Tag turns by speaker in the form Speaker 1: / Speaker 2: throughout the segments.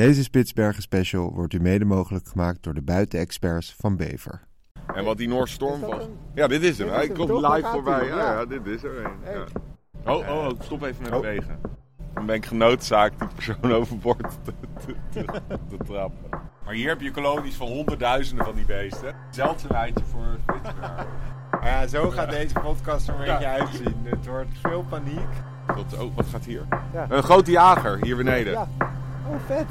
Speaker 1: Deze Spitsbergen special wordt u mede mogelijk gemaakt door de buitenexperts van Bever.
Speaker 2: En wat die
Speaker 3: dat
Speaker 2: was. Ja, dit is hem. Hij komt live voorbij. Ja,
Speaker 3: Ja.
Speaker 2: dit is er een. Ja. Oh, oh, oh, stop even met bewegen. Dan ben ik genoodzaakt die persoon overboord te, te, te, te trappen. Maar hier heb je kolonies van honderdduizenden van die beesten. Zeldzaamheidje voor Spitsbergen.
Speaker 3: Maar ja, zo gaat deze podcast er een beetje uitzien. Het wordt veel paniek.
Speaker 2: Tot, oh, wat gaat hier?
Speaker 3: Ja.
Speaker 2: Een grote jager hier beneden.
Speaker 3: Ja. Oh, vet.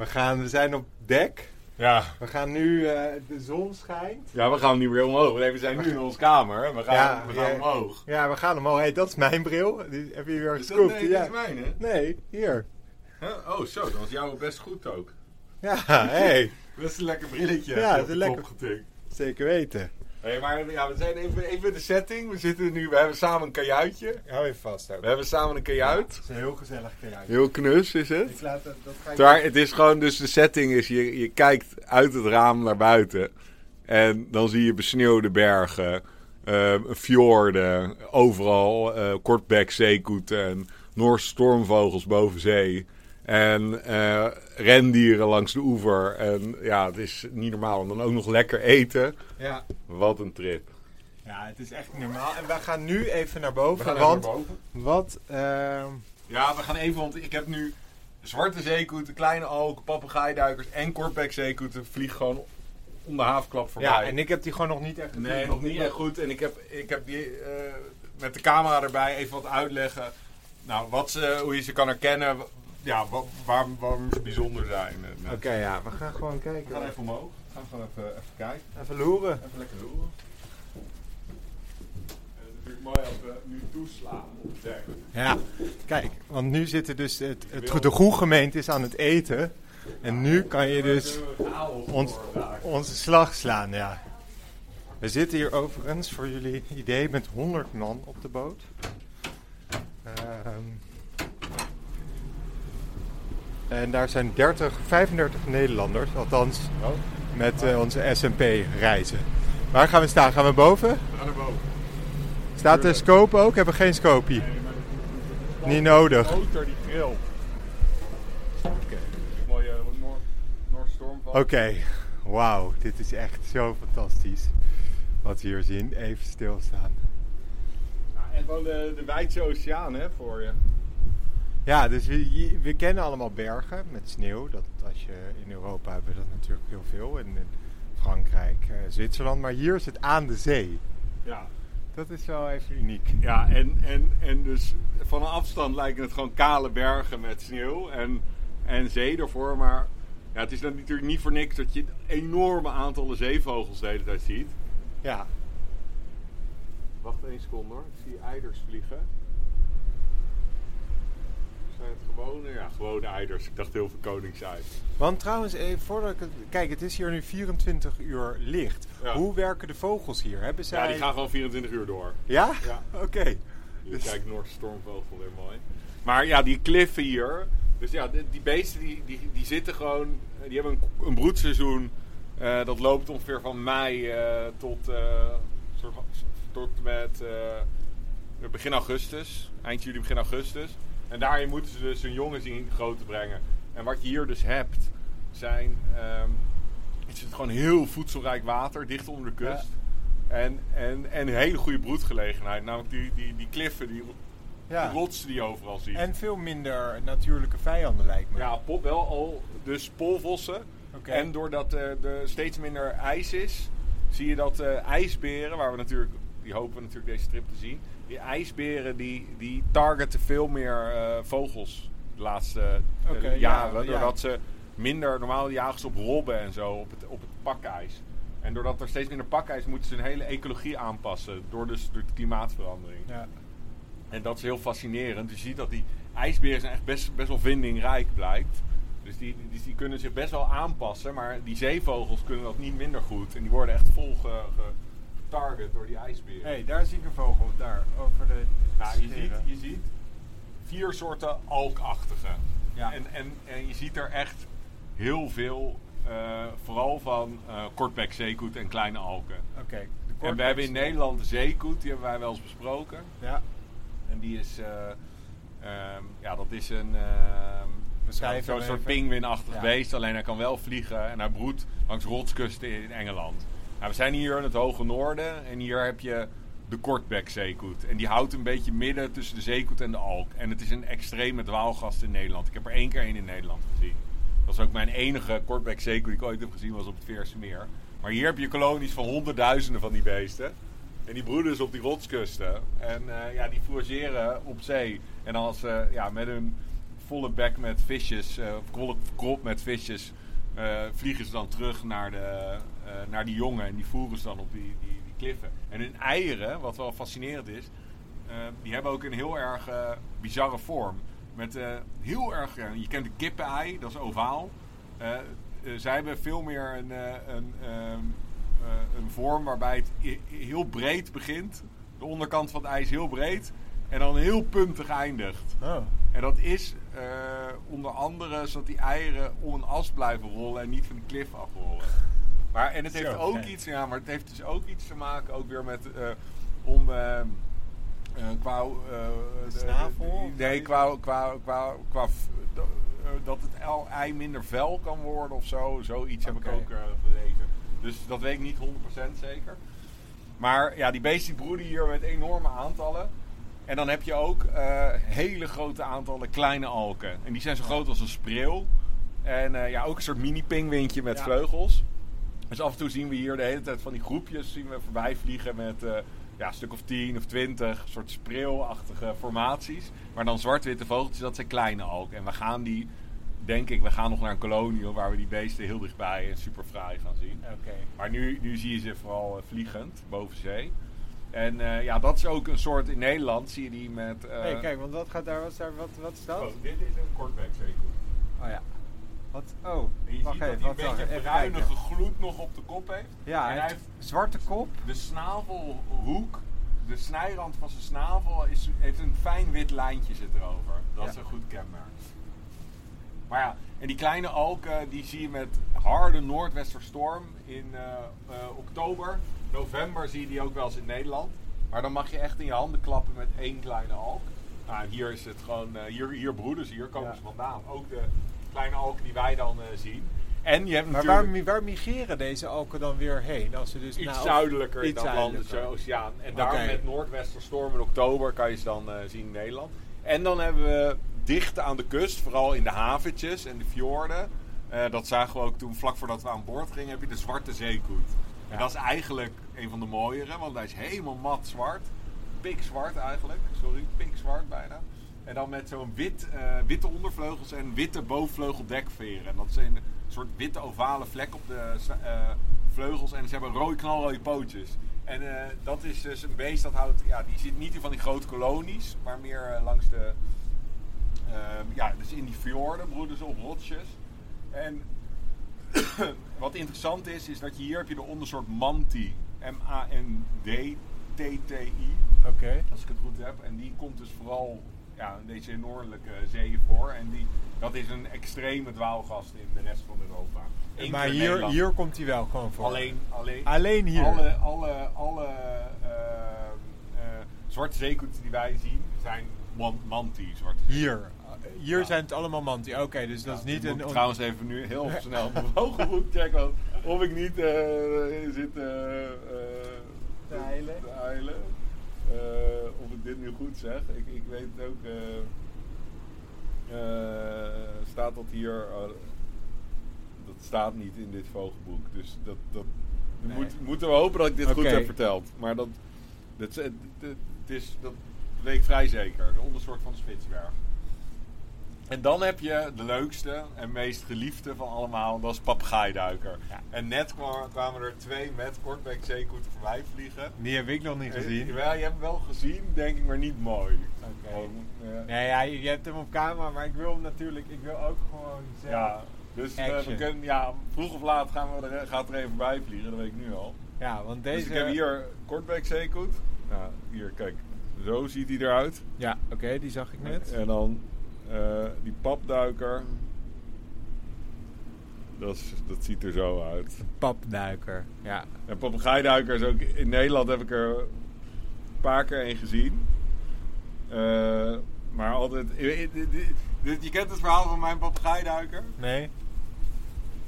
Speaker 3: We, gaan, we zijn op dek.
Speaker 2: Ja.
Speaker 3: We gaan nu, eh, de zon schijnt.
Speaker 2: ja, we gaan nu weer omhoog. Nee, we zijn nu in onze kamer. We gaan,
Speaker 3: Ja,
Speaker 2: we gaan
Speaker 3: ja.
Speaker 2: omhoog.
Speaker 3: Ja, we gaan omhoog. Hey, dat is mijn bril. Die heb je weer
Speaker 2: dat,
Speaker 3: gescoopt.
Speaker 2: nee,
Speaker 3: ja.
Speaker 2: dit is mijn, hè?
Speaker 3: Nee, hier.
Speaker 2: Huh? Oh, zo. Dan is jouw best goed ook.
Speaker 3: Ja, hey.
Speaker 2: Best een lekker brilletje.
Speaker 3: Ja, dat is
Speaker 2: de
Speaker 3: lekker.
Speaker 2: kop getikt.
Speaker 3: Zeker weten.
Speaker 2: Hey, maar ja, we zijn even, even de setting. We zitten nu, we hebben samen een kajuitje.
Speaker 3: Hou even vast ook.
Speaker 2: We hebben samen een kajuit.
Speaker 3: Het is een heel gezellig kajuit.
Speaker 2: Heel knus is het.
Speaker 3: Ik laat dat, dat ga ik...
Speaker 2: Daar, het is gewoon, dus de setting is, je, je kijkt uit het raam naar buiten. En dan zie je besneeuwde bergen, eh, fjorden, overal eh kortbek zeekoeten en Noorse stormvogels boven zee. En eh, rendieren langs de oever. En ja, het is niet normaal. En dan ook nog lekker eten.
Speaker 3: Ja.
Speaker 2: Wat een trip.
Speaker 3: ja, het is echt niet normaal. En we gaan nu even naar boven.
Speaker 2: We gaan
Speaker 3: want
Speaker 2: naar boven.
Speaker 3: wat... ehm,
Speaker 2: Ja, we gaan even, want ik heb nu zwarte zeekoeten, kleine alken, papegaaiduikers en kortbek zeekoeten vliegen gewoon om de havenklap voorbij.
Speaker 3: ja, en ik heb die gewoon nog niet echt.
Speaker 2: Nee, nog niet echt goed. En ik heb, ik heb die eh, met de camera erbij even wat uitleggen. Nou, wat ze, hoe je ze kan herkennen. Ja, wa- waarom, waarom ze bijzonder zijn. Eh,
Speaker 3: Oké, ja, we gaan gewoon
Speaker 2: We
Speaker 3: kijken.
Speaker 2: gaan even omhoog. We gaan gewoon even, even kijken.
Speaker 3: Even loeren.
Speaker 2: Even lekker loeren. Het is natuurlijk mooi als we nu toeslaan op het dek.
Speaker 3: Ja, kijk, want nu zitten dus het, het, de goede gemeente is aan het eten. En nu kan je dus ons, onze slag slaan, ja. We zitten hier overigens, voor jullie idee, met 100 man op de boot. Ehm, en daar zijn 30, 35 Nederlanders, althans
Speaker 2: Oh,
Speaker 3: met eh, onze SMP reizen. Waar gaan we staan? Gaan we boven?
Speaker 2: we gaan boven.
Speaker 3: Staat de scope ook? Hebben we geen scope hier. Niet nodig.
Speaker 2: Motor die trilt. Oké. Mooie uh, Noord, Noordstormval.
Speaker 3: Oké, wauw, dit is echt zo fantastisch. Wat we hier zien, even stilstaan.
Speaker 2: Ja, en gewoon de, de wijdse oceaan hè, voor je.
Speaker 3: Ja, dus we, kennen allemaal bergen met sneeuw. Dat, als je in Europa hebben we dat natuurlijk heel veel. En in Frankrijk, eh, Zwitserland. Maar hier is het aan de zee.
Speaker 2: Ja.
Speaker 3: Dat is wel even uniek.
Speaker 2: Ja, en, en, en dus van een afstand lijken het gewoon kale bergen met sneeuw en, en zee ervoor. Maar ja, het is dan natuurlijk niet voor niks dat je enorme aantallen zeevogels de hele tijd ziet.
Speaker 3: Ja,
Speaker 2: Wacht één seconde hoor, ik zie eiders vliegen. Zijn het gewone? Ja, gewone eiders. Ik dacht heel veel koningseid.
Speaker 3: want trouwens, even voordat ik het... Kijk, het is hier nu 24 uur licht.
Speaker 2: Ja.
Speaker 3: Hoe werken de vogels hier? Hebben zij...
Speaker 2: Ja, die gaan gewoon 24 uur door.
Speaker 3: Ja?
Speaker 2: Ja.
Speaker 3: Oké.
Speaker 2: Dus
Speaker 3: Dus-
Speaker 2: kijk, Noorse stormvogel weer mooi. Maar ja, die kliffen hier. Dus ja, die, die beesten die, die, die zitten gewoon. eh, Die hebben een, een broedseizoen. eh, dat loopt ongeveer van mei eh, tot, eh, van- tot met eh, begin augustus. Eind juli, begin augustus. En daarin moeten ze dus hun jongen zien groot te brengen. En wat je hier dus hebt, zijn. is het gewoon heel voedselrijk water, dicht onder de kust. En, en, en een hele goede broedgelegenheid. Namelijk die, die, die kliffen, die,
Speaker 3: Ja.
Speaker 2: die rotsen die je overal ziet.
Speaker 3: En veel minder natuurlijke vijanden lijkt me.
Speaker 2: ja, pop wel al. Dus polvossen. En doordat er er steeds minder ijs is, zie je dat eh, ijsberen, waar we natuurlijk, die hopen we natuurlijk deze trip te zien. Die ijsberen die, die targeten veel meer eh, vogels de laatste eh, jaren.
Speaker 3: ja.
Speaker 2: Doordat ze minder, normaal jagen ze op robben en zo, op het, op het pakijs. En doordat er steeds minder pakijs moeten ze hun hele ecologie aanpassen. Door, dus, door de klimaatverandering.
Speaker 3: Ja.
Speaker 2: En dat is heel fascinerend. Je ziet dat die ijsberen zijn echt best, best wel vindingrijk blijkt. Dus die, die, die kunnen zich best wel aanpassen, maar die zeevogels kunnen dat niet minder goed. En die worden echt vol ge- ge- getarget door die ijsberen.
Speaker 3: Hé, hey, daar zie ik een vogel. Daar, over de
Speaker 2: Nou, je ziet, je ziet vier soorten alkachtige.
Speaker 3: Ja.
Speaker 2: En, en, en je ziet er echt heel veel, eh, vooral van eh kortbek zeekoet en kleine alken.
Speaker 3: Oké.
Speaker 2: En we hebben in Nederland de zeekoet, die hebben wij wel eens besproken.
Speaker 3: Ja,
Speaker 2: En die is, eh, ehm, ja, dat is een ehm, zo'n soort
Speaker 3: even.
Speaker 2: pinguïnachtig
Speaker 3: Ja.
Speaker 2: beest. Alleen hij kan wel vliegen en hij broedt langs rotskusten in Engeland. Nou, we zijn hier in het hoge noorden en hier heb je de kortbek zeekoet. En die houdt een beetje midden tussen de zeekoet en de alk. En het is een extreme dwaalgast in Nederland. Ik heb er één keer één in Nederland gezien. Dat was ook mijn enige kortbek zeekoet die ik ooit heb gezien, was op het Veerse Meer. Maar hier heb je kolonies van honderdduizenden van die beesten. En die broeden dus op die rotskusten. En eh, ja, die fourageren op zee. En als ze ja, met hun volle bek met visjes, eh, volle krop met visjes, eh, vliegen ze dan terug naar, de, eh, naar die jongen. En die voeren ze dan op die, die, die kliffen. En hun eieren, wat wel fascinerend is, eh, die hebben ook een heel erg eh, bizarre vorm. Met eh, heel erg, eh, je kent de kippenei, dat is ovaal. Eh, eh, zij hebben veel meer een, eh, een, ehm, eh, een vorm waarbij het heel breed begint. De onderkant van het ei is heel breed. En dan heel puntig eindigt.
Speaker 3: Oh.
Speaker 2: En dat is eh, onder andere zodat die eieren om een as blijven rollen en niet van de klif afrollen. Maar, en het heeft
Speaker 3: Zo,
Speaker 2: ook iets, ja, maar het heeft dus ook iets te maken ook weer met eh, om eh, eh, qua eh, de-
Speaker 3: snavel?
Speaker 2: de- nee, qua, qua, qua, qua dat het ei minder vuil kan worden of zo. Zoiets heb ik ook eh, gelezen. Dus dat weet ik niet 100% zeker. Maar ja, die beesten broeden hier met enorme aantallen. En dan heb je ook eh, hele grote aantallen kleine alken. En die zijn zo groot als een spreeuw. En eh, ja, ook een soort mini-pingwintje met
Speaker 3: Ja.
Speaker 2: vleugels. Dus af en toe zien we hier de hele tijd van die groepjes zien we voorbij vliegen met eh, ja, een stuk of 10 of 20 soort spreeuwachtige formaties. Maar dan zwart-witte vogeltjes, dat zijn kleine alken. En we gaan die, denk ik, we gaan nog naar een kolonie waar we die beesten heel dichtbij en super fraai gaan zien.
Speaker 3: Oké.
Speaker 2: Maar nu, nu zie je ze vooral eh, vliegend boven zee. En eh, ja, dat is ook een soort in Nederland zie je die met. eh,
Speaker 3: hey, kijk, want wat gaat daar, wat is daar, wat, wat is dat?
Speaker 2: oh, dit is een kortbek zeekoet.
Speaker 3: Oh ja. Wat? Oh,
Speaker 2: En je
Speaker 3: wacht
Speaker 2: ziet dat
Speaker 3: even,
Speaker 2: hij
Speaker 3: wat
Speaker 2: een beetje
Speaker 3: even
Speaker 2: bruinige
Speaker 3: kijken.
Speaker 2: gloed nog op de kop heeft.
Speaker 3: Ja,
Speaker 2: en
Speaker 3: hij
Speaker 2: hij
Speaker 3: heeft zwarte kop.
Speaker 2: de snavelhoek, de snijrand van zijn snavel, is, heeft een fijn wit lijntje zit erover. Dat is een goed kenmerk. Maar ja, en die kleine alken die zie je met harde noordwesterstorm in eh, eh, oktober. November zie je die ook wel eens in Nederland. Maar dan mag je echt in je handen klappen met één kleine alk. Nou, hier is het gewoon, eh, hier, hier broeden ze, hier komen
Speaker 3: Ja.
Speaker 2: ze vandaan. Ook de kleine alken die wij dan eh, zien. En je hebt
Speaker 3: Maar waar, waar migreren deze alken dan weer heen? Als ze dus
Speaker 2: iets zuidelijker in
Speaker 3: iets
Speaker 2: de Atlantische
Speaker 3: zuidelijker.
Speaker 2: Oceaan. En daar met noordwesterstorm in oktober kan je ze dan eh, zien in Nederland. En dan hebben we dicht aan de kust, vooral in de haventjes en de fjorden. eh, dat zagen we ook toen, vlak voordat we aan boord gingen, heb je de zwarte zeekoet. En dat is eigenlijk een van de mooiere, want hij is helemaal mat zwart. Pikzwart eigenlijk, sorry, pikzwart bijna. En dan met zo'n wit, eh, witte ondervleugels en witte bovenvleugeldekveren. En dat zijn een soort witte ovale vlek op de eh, vleugels. En ze hebben rode knalrode pootjes. En eh, dat is dus een beest dat houdt, ja, die zit niet in van die grote kolonies, maar meer langs de, ja, dus in die fjorden broeden ze op rotsjes. En wat interessant is, is dat je hier heb je de ondersoort Manti. M-A-N-D-T-T-I.
Speaker 3: Oké.
Speaker 2: Als ik het goed heb. En die komt dus vooral ja, in deze noordelijke zeeën voor. En die, dat is een extreme dwaalgast in de rest van Europa. Eén
Speaker 3: Maar hier,
Speaker 2: Nederland.
Speaker 3: hier komt hij wel gewoon voor.
Speaker 2: Alleen, alleen,
Speaker 3: Alleen hier.
Speaker 2: Alle, alle, alle eh, eh, zwarte zeekoeten die wij zien zijn man, manti zwarte
Speaker 3: Hier. Hier
Speaker 2: Ja.
Speaker 3: zijn het allemaal manti. Oké, dus dat is niet
Speaker 2: ik
Speaker 3: een...
Speaker 2: trouwens even nu heel snel mijn hoge checken. want Of ik niet eh, zit eh, eh,
Speaker 3: Te.
Speaker 2: Eh, of ik dit nu goed zeg. Ik, ik weet ook. eh, eh, staat dat hier? dat staat niet in dit vogelboek. Dus dat, dat
Speaker 3: Nee.
Speaker 2: moet, moeten we hopen dat ik dit goed heb verteld. Maar dat, dat, het is, dat weet ik vrij zeker. De ondersoort van de spitsberg. En dan heb je de leukste en meest geliefde van allemaal, dat is papegaaiduiker.
Speaker 3: Ja.
Speaker 2: En net kwam- kwamen er twee met kortbek zeekoeten voorbij vliegen.
Speaker 3: Die heb ik nog niet gezien.
Speaker 2: Eh, Wel, je hebt hem wel gezien, denk ik, maar niet mooi.
Speaker 3: Oké.
Speaker 2: Gewoon, eh,
Speaker 3: Nee, ja, je hebt hem op camera, maar ik wil hem natuurlijk, ik wil ook gewoon zelf.
Speaker 2: ja, dus we kunnen, ja, vroeg of laat gaan we er, gaat er even bij vliegen, dat weet ik nu al.
Speaker 3: Ja, want deze...
Speaker 2: Dus ik heb hier kortbek zeekoet. Nou, hier, kijk. Zo ziet hij eruit.
Speaker 3: Ja, oké, die zag ik net.
Speaker 2: En dan eh, die papduiker. Dat, is, dat ziet er zo uit.
Speaker 3: Papduiker, ja.
Speaker 2: En papegaaiduiker is ook... In Nederland heb ik er een paar keer een gezien. Eh, maar altijd... Je kent het verhaal van mijn papegaaiduiker?
Speaker 3: Nee?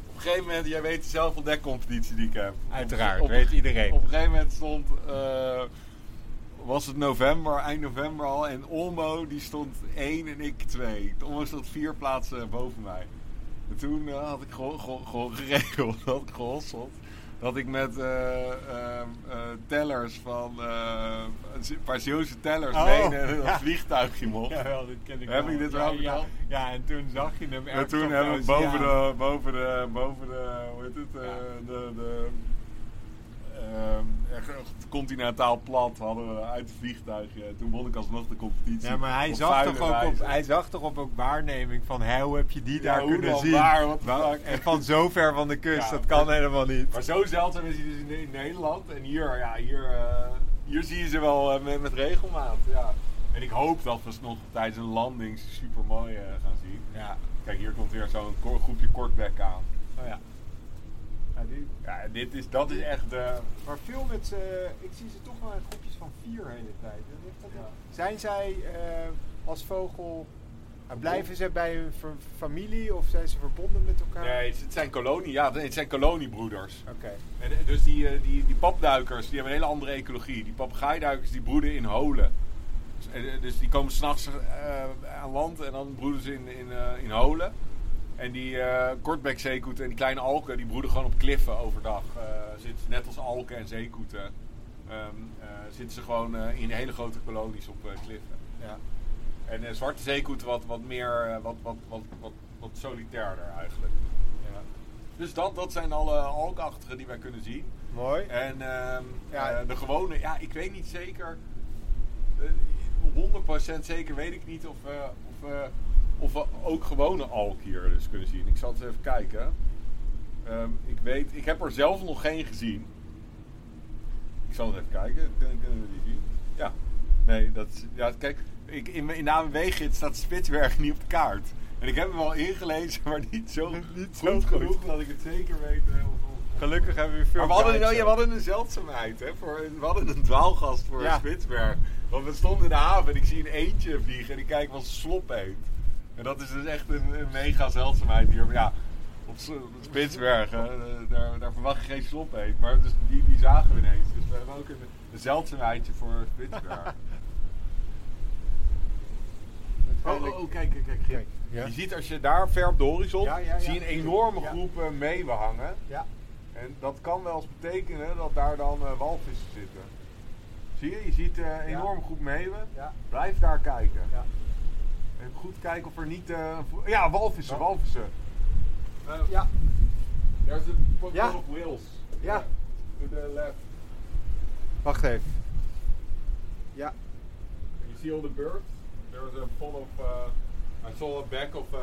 Speaker 2: Op een gegeven moment, jij weet zelf wel dekcompetitie die ik heb.
Speaker 3: Uiteraard,
Speaker 2: Op-
Speaker 3: weet iedereen.
Speaker 2: Op een gegeven moment stond... eh, was het november, eind november al. En Olmo die stond 1 en ik 2. Olmo stond vier plaatsen boven mij. En toen eh, had ik gewoon geregeld, had ik gehosseld. Dat ik met eh, tellers van... een paar Zeeuwse tellers
Speaker 3: Oh,
Speaker 2: mee
Speaker 3: ja.
Speaker 2: vliegtuigje mocht.
Speaker 3: Jawel, dit ken ik
Speaker 2: Heb
Speaker 3: wel.
Speaker 2: ik dit
Speaker 3: ja,
Speaker 2: wel
Speaker 3: ja, ja, en toen zag je hem
Speaker 2: En toen hebben we boven de, boven de, boven de, hoe heet het,
Speaker 3: Ja.
Speaker 2: de, de, continentaal plat hadden we uit het vliegtuigje. Toen won ik alsnog de competitie.
Speaker 3: Ja, maar hij zag, toch ook op, hij zag toch op ook waarneming van, hoe heb je die
Speaker 2: Ja,
Speaker 3: daar kunnen zien?
Speaker 2: Waar?
Speaker 3: En van zo ver van de kust,
Speaker 2: Ja,
Speaker 3: dat kan
Speaker 2: maar-
Speaker 3: helemaal niet.
Speaker 2: Maar zo zeldzaam is hij dus in, Nederland. En hier, ja, hier, eh, hier zie je ze wel eh, met, met regelmaat. Ja. En ik hoop dat we ze nog tijdens een landing super mooi gaan zien.
Speaker 3: Ja.
Speaker 2: Kijk, hier komt weer zo'n groepje kortbek aan.
Speaker 3: Oh ja. Ja, die,
Speaker 2: Ja, dit is, dat is echt de...
Speaker 3: maar veel met ze, ik zie ze toch wel in groepjes van vier de hele tijd.
Speaker 2: Ja.
Speaker 3: Zijn zij eh, als vogel, blijven ze bij hun fa- familie of zijn ze verbonden met elkaar?
Speaker 2: Nee, het zijn kolonie, ja, het zijn koloniebroeders.
Speaker 3: Oké.
Speaker 2: En, dus die, eh, die, die papduikers, die hebben een hele andere ecologie. Die papegaaiduikers, die broeden in holen. Dus, eh, dus die komen s'nachts aan land en dan broeden ze in, in, in holen. En die eh kortbekzeekoeten en die kleine alken, die broeden gewoon op kliffen overdag. Eh, zitten, net als alken en zeekoeten. ehm, eh, zitten ze gewoon in hele grote kolonies op kliffen.
Speaker 3: Ja.
Speaker 2: En eh, zwarte zeekoeten wat, wat meer, wat, wat, wat, wat, wat solitairder eigenlijk.
Speaker 3: ja.
Speaker 2: Dus dat, dat zijn alle alkachtigen die wij kunnen zien.
Speaker 3: Mooi.
Speaker 2: En ehm,
Speaker 3: Ja.
Speaker 2: de gewone, ja, ik weet niet zeker. eh, 100% zeker weet ik niet of, of, of we ook gewone alk hier dus kunnen zien. Ik zal het even kijken. Ehm, ik weet, ik heb er zelf nog geen gezien. Ik zal het even kijken. Kunnen, kunnen we die zien? Ja. Nee, dat is, ja, kijk, ik, in, in de ANWB-gids staat Spitsbergen niet op de kaart. En ik heb hem wel ingelezen, maar niet zo,
Speaker 3: Niet
Speaker 2: goed
Speaker 3: zo goed.
Speaker 2: genoeg dat ik het zeker weet. eh, of- of-
Speaker 3: Gelukkig hebben we veel
Speaker 2: maar we hadden, nou, ja, we hadden een zeldzaamheid. Hè, voor, we hadden een dwaalgast voor
Speaker 3: Ja.
Speaker 2: Spitsberg. Want we stonden in de haven en ik zie een eentje vliegen en ik kijk wat slop eet. En dat is dus echt een, een mega zeldzaamheid hier. Maar ja, op Spitsbergen, eh, daar, daar verwacht je geen slop eet. Maar dus die, die zagen we ineens. Dus we hebben ook een, een zeldzaamheidje voor Spitsberg. Oh, oh, oh, kijk, kijk, kijk.
Speaker 3: Kijk, ja.
Speaker 2: Je ziet als je daar ver op de horizon,
Speaker 3: Ja, ja, ja.
Speaker 2: zie je een enorme groep meeuwen hangen.
Speaker 3: Ja.
Speaker 2: En dat kan wel eens betekenen dat daar dan eh, walvissen zitten. Zie je? Je ziet eh, een enorme groep meeuwen.
Speaker 3: Ja.
Speaker 2: Blijf daar kijken.
Speaker 3: Ja.
Speaker 2: En goed kijken of er niet... eh, een vo- ja, walvissen,
Speaker 3: Ja.
Speaker 2: walvissen. Uh,
Speaker 3: Ja.
Speaker 2: There's a pot
Speaker 3: Ja.
Speaker 2: of whales.
Speaker 3: Ja.
Speaker 2: To the left.
Speaker 3: Wacht even. Ja.
Speaker 2: You see all the birds? There's a pot of... Uh, I saw a back of... Uh,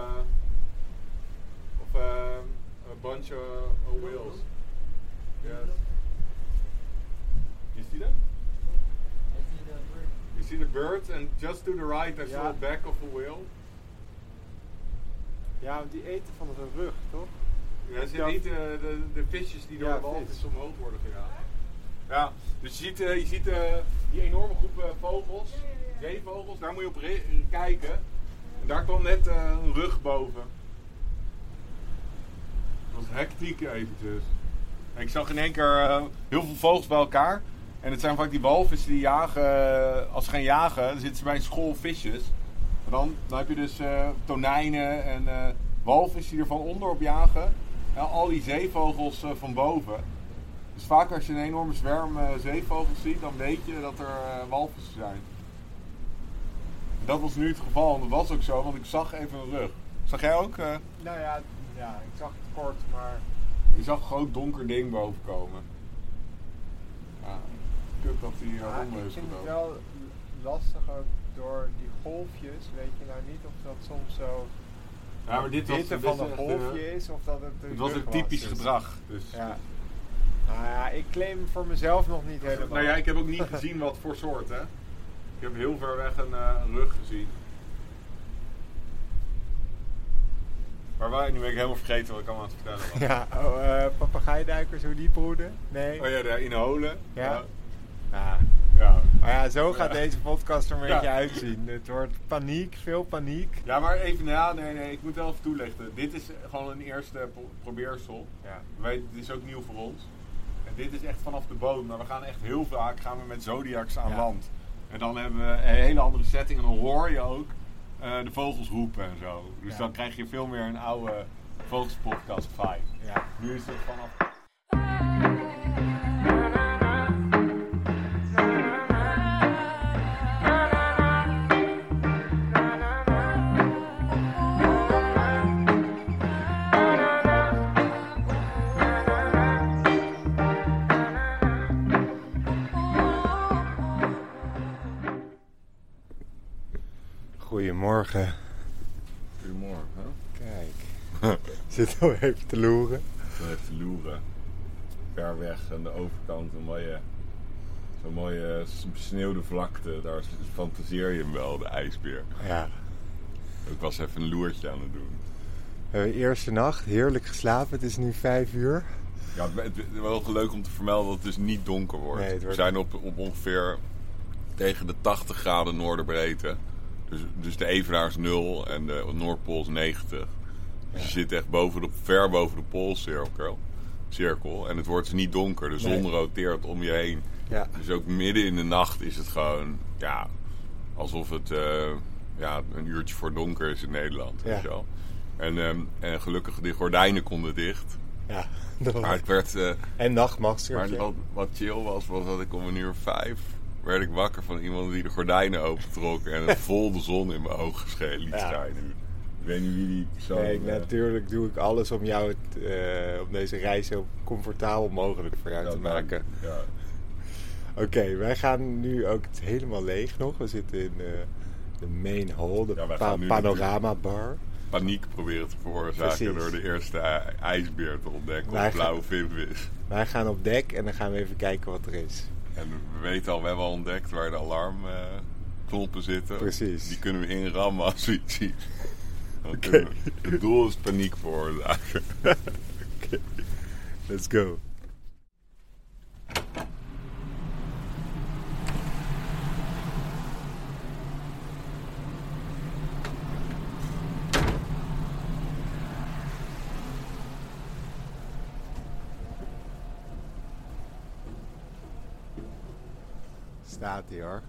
Speaker 2: of uh, a bunch of, of whales. Yes. You see them? See the birds and just to the right I saw
Speaker 3: Ja.
Speaker 2: a back of a whale.
Speaker 3: Ja, want die eten van zijn rug, toch?
Speaker 2: Ja, ze eten eh, de, de visjes die door de walvis
Speaker 3: vis.
Speaker 2: omhoog worden gedaan. Ja, dus je ziet, eh, je ziet eh, die enorme groep vogels, zeevogels, daar moet je op kijken. En daar kwam net een rug boven. Dat was hectiek eventjes. En ik zag in één keer heel veel vogels bij elkaar. En het zijn vaak die walvissen die jagen, eh, als ze gaan jagen, dan zitten ze bij een school visjes. Maar dan, dan heb je dus eh, tonijnen en eh walvissen die er van onder op jagen. En al die zeevogels van boven. Dus vaak als je een enorme zwerm zeevogels ziet, dan weet je dat er walvissen zijn. Dat was nu het geval en dat was ook zo, want ik zag even een rug. Zag jij ook?
Speaker 3: Nou ja, ja, ik zag het kort, maar...
Speaker 2: je zag een groot donker ding boven komen. Dat die
Speaker 3: Ja,
Speaker 2: ronde
Speaker 3: ik vind het wel lastig ook door die golfjes. Weet je nou niet of dat soms zo
Speaker 2: Ja, maar dit was, dit
Speaker 3: van een golfje
Speaker 2: eh,
Speaker 3: is of dat het een
Speaker 2: Het was een typisch
Speaker 3: dus-
Speaker 2: gedrag. Dus.
Speaker 3: Ja. Nou ja, ik claim voor mezelf nog niet helemaal.
Speaker 2: Nou ja, ik heb ook niet gezien wat voor soort, hè. Ik heb heel ver weg een, eh, rug gezien. Waar waren nu ben ik helemaal vergeten wat ik allemaal aan het vertellen was.
Speaker 3: Ja, oh, eh papegaaidijkers, hoe die broeden? Nee?
Speaker 2: Oh ja, daar in Holen.
Speaker 3: Ja.
Speaker 2: Ja.
Speaker 3: Ja.
Speaker 2: ja.
Speaker 3: Maar ja, zo gaat
Speaker 2: Ja.
Speaker 3: deze podcast er een
Speaker 2: Ja.
Speaker 3: beetje uitzien. Het wordt paniek, veel paniek.
Speaker 2: Ja, maar even, ja, nee, nee, ik moet wel even toelichten. Dit is gewoon een eerste pro- probeersel.
Speaker 3: Ja.
Speaker 2: Wij, dit is ook nieuw voor ons. En dit is echt vanaf de boot. Maar we gaan echt heel vaak gaan we met Zodiacs aan land. En dan hebben we een hele andere setting. En dan hoor je ook eh, de vogels roepen en zo. Dus dan krijg je veel meer een oude vogelspodcast vibe.
Speaker 3: Ja.
Speaker 2: Nu is het vanaf...
Speaker 3: Goedemorgen.
Speaker 2: Goedemorgen.
Speaker 3: Kijk. Zit al even te loeren.
Speaker 2: Heeft de loeren. Ver weg aan de overkant een mooie, zo'n mooie besneeuwde vlakte. Daar fantaseer je hem wel, de ijsbeer.
Speaker 3: Ja.
Speaker 2: Ik was even een loertje aan het doen.
Speaker 3: We hebben eerste nacht heerlijk geslapen. Het is nu vijf uur.
Speaker 2: Ja, het is wel leuk om te vermelden dat het dus niet donker wordt.
Speaker 3: Nee, het
Speaker 2: We
Speaker 3: wordt-
Speaker 2: zijn op, op ongeveer tegen de 80 graden noorderbreedte. Dus, dus de Evenaar is 0 en de Noordpool is 90. Dus je zit echt boven de, ver boven de poolcirkel. Cirkel. En het wordt dus niet donker. De zon
Speaker 3: Nee.
Speaker 2: roteert om je heen.
Speaker 3: Ja.
Speaker 2: Dus ook midden in de nacht is het gewoon... Ja, alsof het eh, ja, een uurtje voor donker is in Nederland.
Speaker 3: Ja.
Speaker 2: En, ehm, en gelukkig, de gordijnen konden dicht.
Speaker 3: Ja. dat was-
Speaker 2: Maar werd... eh,
Speaker 3: En nachtmasker.
Speaker 2: maar wat, wat chill was, was dat ik om een uur vijf werd ik wakker van iemand die de gordijnen opentrok en het vol de zon in mijn ogen sche- liet
Speaker 3: Ja.
Speaker 2: schijnen. Ik weet niet wie die persoon
Speaker 3: Nee, natuurlijk doe ik alles om jou het, eh, op deze reis zo comfortabel mogelijk voor jou te maken.
Speaker 2: Ja.
Speaker 3: Oké, wij gaan nu ook het helemaal leeg nog. We zitten in eh, de main hall, de
Speaker 2: Ja,
Speaker 3: pa- panorama bar.
Speaker 2: Paniek proberen te veroorzaken
Speaker 3: Precies.
Speaker 2: door de eerste ij- ijsbeer te ontdekken
Speaker 3: Wij
Speaker 2: op blauwe vinvis.
Speaker 3: Wij gaan op dek en dan gaan we even kijken wat er is.
Speaker 2: En we weten al, we hebben al ontdekt waar de alarmknoppen zitten.
Speaker 3: Precies.
Speaker 2: Die kunnen we inrammen als we iets zien. We- Het doel is paniek veroorzaken.
Speaker 3: Let's go. Staat hij hoor.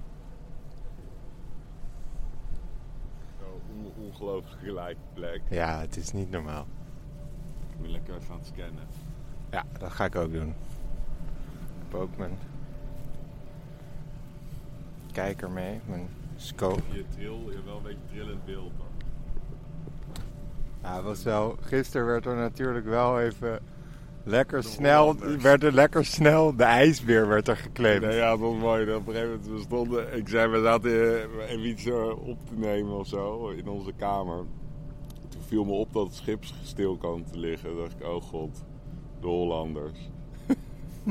Speaker 2: Zo on- ongelooflijk gelijke plek.
Speaker 3: Ja, het is niet normaal.
Speaker 2: Ik ben lekker even aan het scannen.
Speaker 3: Ja, dat ga ik ook doen. Ik heb ook mijn kijker mee, mijn scope.
Speaker 2: Je tril, je hebt wel een beetje trillend beeld. hoor.
Speaker 3: Ja, was wel, gisteren werd er natuurlijk wel even lekker snel, werd er lekker snel, de ijsbeer werd er geclaimd.
Speaker 2: Nee, ja, dat was mooi. Op een gegeven moment, we stonden, ik zei, we zaten even iets eh, op te nemen of zo in onze kamer. Toen viel me op dat het schip stil kwam te liggen. Toen dacht ik, oh god, de Hollanders.